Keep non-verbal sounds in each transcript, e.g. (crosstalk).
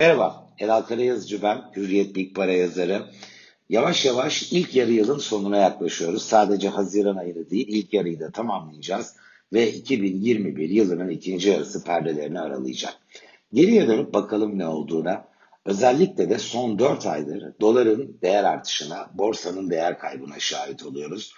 Merhaba, Elal Karayazıcı ben, Hürriyet Big Para yazarı. Yavaş yavaş ilk yarı yılın sonuna yaklaşıyoruz. Sadece Haziran ayını değil, ilk yarıyı da tamamlayacağız ve 2021 yılının ikinci yarısı perdelerini aralayacak. Geriye dönüp bakalım ne olduğuna. Özellikle de son 4 aydır doların değer artışına, borsanın değer kaybına şahit oluyoruz.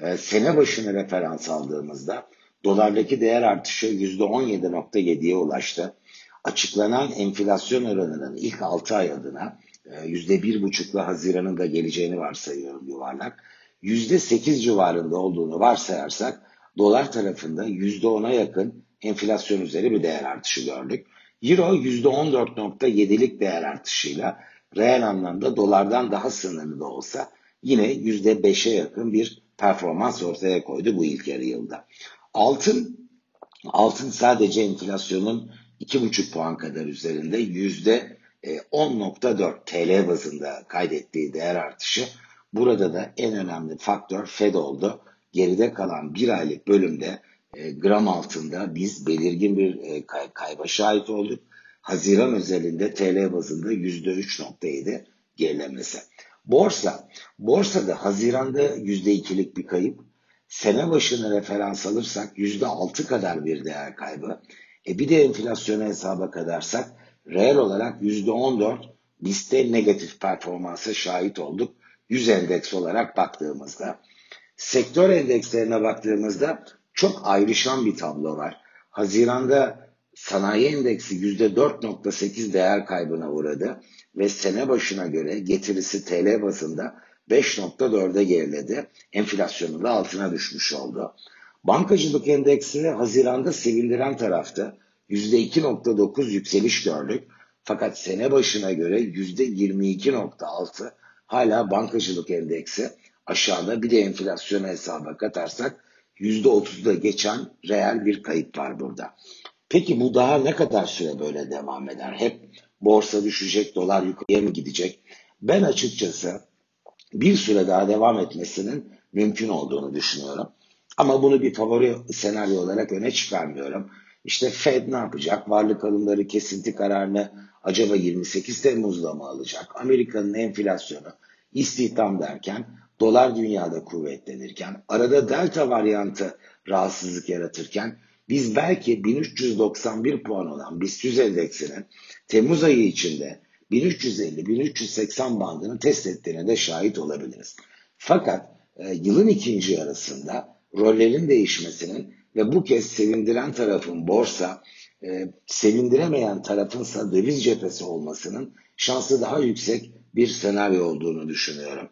Ee, sene başına referans aldığımızda dolardaki değer artışı %17.7'ye ulaştı açıklanan enflasyon oranının ilk 6 ay adına %1,5'la e, Haziran'ın da geleceğini varsayıyorum yuvarlak. %8 civarında olduğunu varsayarsak dolar tarafında %10'a yakın enflasyon üzeri bir değer artışı gördük. Euro %14.7'lik değer artışıyla reel anlamda dolardan daha sınırlı da olsa yine %5'e yakın bir performans ortaya koydu bu ilk yarı yılda. Altın altın sadece enflasyonun 2,5 puan kadar üzerinde yüzde 10.4 e, TL bazında kaydettiği değer artışı. Burada da en önemli faktör Fed oldu. Geride kalan bir aylık bölümde e, gram altında biz belirgin bir e, kay kayba şahit olduk. Haziran özelinde TL bazında %3.7 gerilemesi. Borsa, borsada Haziran'da %2'lik bir kayıp, sene başına referans alırsak %6 kadar bir değer kaybı, e bir de enflasyonu hesaba kadarsak reel olarak %14 liste negatif performansa şahit olduk. 100 endeks olarak baktığımızda. Sektör endekslerine baktığımızda çok ayrışan bir tablo var. Haziranda sanayi endeksi %4.8 değer kaybına uğradı ve sene başına göre getirisi TL bazında 5.4'e geriledi. Enflasyonu da altına düşmüş oldu. Bankacılık endeksi Haziran'da sevindiren tarafta %2.9 yükseliş gördük. Fakat sene başına göre %22.6 hala bankacılık endeksi aşağıda bir de enflasyonu hesaba katarsak %30'da geçen reel bir kayıp var burada. Peki bu daha ne kadar süre böyle devam eder? Hep borsa düşecek, dolar yukarıya mı gidecek? Ben açıkçası bir süre daha devam etmesinin mümkün olduğunu düşünüyorum. Ama bunu bir favori senaryo olarak öne çıkarmıyorum. İşte Fed ne yapacak? Varlık alımları kesinti kararını acaba 28 Temmuz'da mı alacak? Amerika'nın enflasyonu, istihdam derken dolar dünyada kuvvetlenirken, arada delta varyantı rahatsızlık yaratırken biz belki 1391 puan olan BIST endeksinin Temmuz ayı içinde 1350-1380 bandını test ettiğine de şahit olabiliriz. Fakat e, yılın ikinci yarısında rollerin değişmesinin ve bu kez sevindiren tarafın borsa, e, sevindiremeyen tarafınsa döviz cephesi olmasının şansı daha yüksek bir senaryo olduğunu düşünüyorum.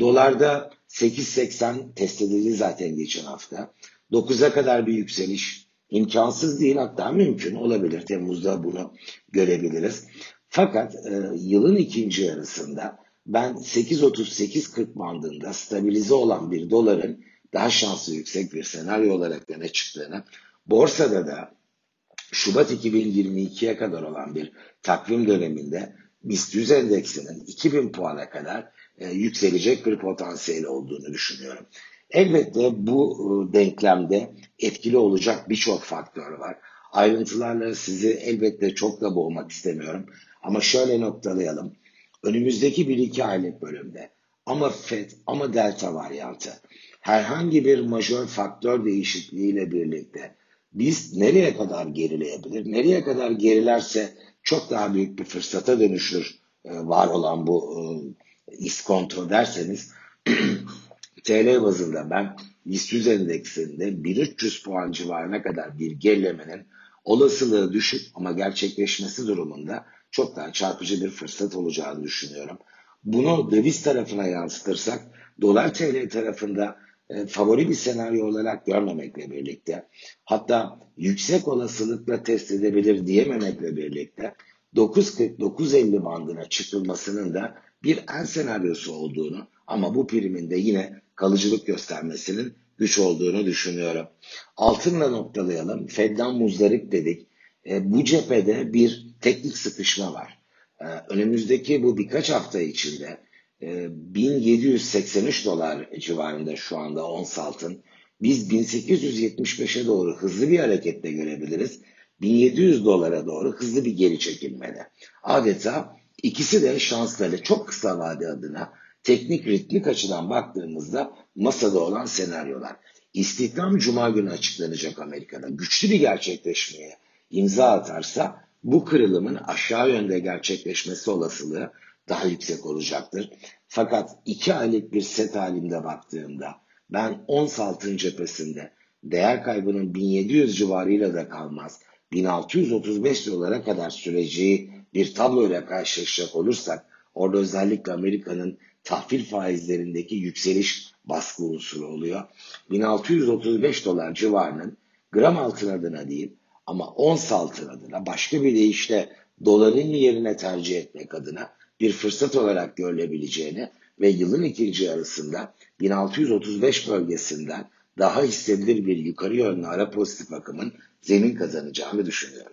Dolarda 8.80 test edildi zaten geçen hafta. 9'a kadar bir yükseliş imkansız değil hatta mümkün olabilir. Temmuz'da bunu görebiliriz. Fakat e, yılın ikinci yarısında ben 8.30-8.40 bandında stabilize olan bir doların daha şanslı yüksek bir senaryo olarak öne çıktığını, borsada da Şubat 2022'ye kadar olan bir takvim döneminde BIST 100 endeksinin 2000 puana kadar e, yükselecek bir potansiyel olduğunu düşünüyorum. Elbette bu e, denklemde etkili olacak birçok faktör var. Ayrıntılarla sizi elbette çok da boğmak istemiyorum. Ama şöyle noktalayalım. Önümüzdeki bir iki aylık bölümde ama FED ama delta varyantı herhangi bir majör faktör değişikliğiyle birlikte biz nereye kadar gerileyebilir? Nereye kadar gerilerse çok daha büyük bir fırsata dönüşür e, var olan bu e, iskonto derseniz (clears throat) TL bazında ben BIST 100 endeksinde 1300 puan civarına kadar bir gerilemenin olasılığı düşük ama gerçekleşmesi durumunda çok daha çarpıcı bir fırsat olacağını düşünüyorum. Bunu döviz tarafına yansıtırsak dolar TL tarafında e, favori bir senaryo olarak görmemekle birlikte hatta yüksek olasılıkla test edebilir diyememekle birlikte 9.40-9.50 bandına çıkılmasının da bir en senaryosu olduğunu ama bu primin de yine kalıcılık göstermesinin güç olduğunu düşünüyorum. Altınla noktalayalım. Fed'den muzdarip dedik. E, bu cephede bir teknik sıkışma var. E, önümüzdeki bu birkaç hafta içinde 1783 ee, dolar civarında şu anda ons altın. Biz 1875'e doğru hızlı bir hareketle görebiliriz. 1700 dolara doğru hızlı bir geri çekilmede. Adeta ikisi de şansları çok kısa vade adına teknik ritmik açıdan baktığımızda masada olan senaryolar. İstihdam Cuma günü açıklanacak Amerika'da. Güçlü bir gerçekleşmeye imza atarsa bu kırılımın aşağı yönde gerçekleşmesi olasılığı daha yüksek olacaktır. Fakat iki aylık bir set halinde baktığımda ben ons altın cephesinde değer kaybının 1700 civarıyla da kalmaz. 1635 dolara kadar süreceği bir tabloyla karşılaşacak olursak orada özellikle Amerika'nın tahvil faizlerindeki yükseliş baskı unsuru oluyor. 1635 dolar civarının gram altın adına değil ama ons altın adına başka bir deyişle doların yerine tercih etmek adına bir fırsat olarak görülebileceğini ve yılın ikinci yarısında 1635 bölgesinden daha hissedilir bir yukarı yönlü ara pozitif akımın zemin kazanacağını düşünüyorum.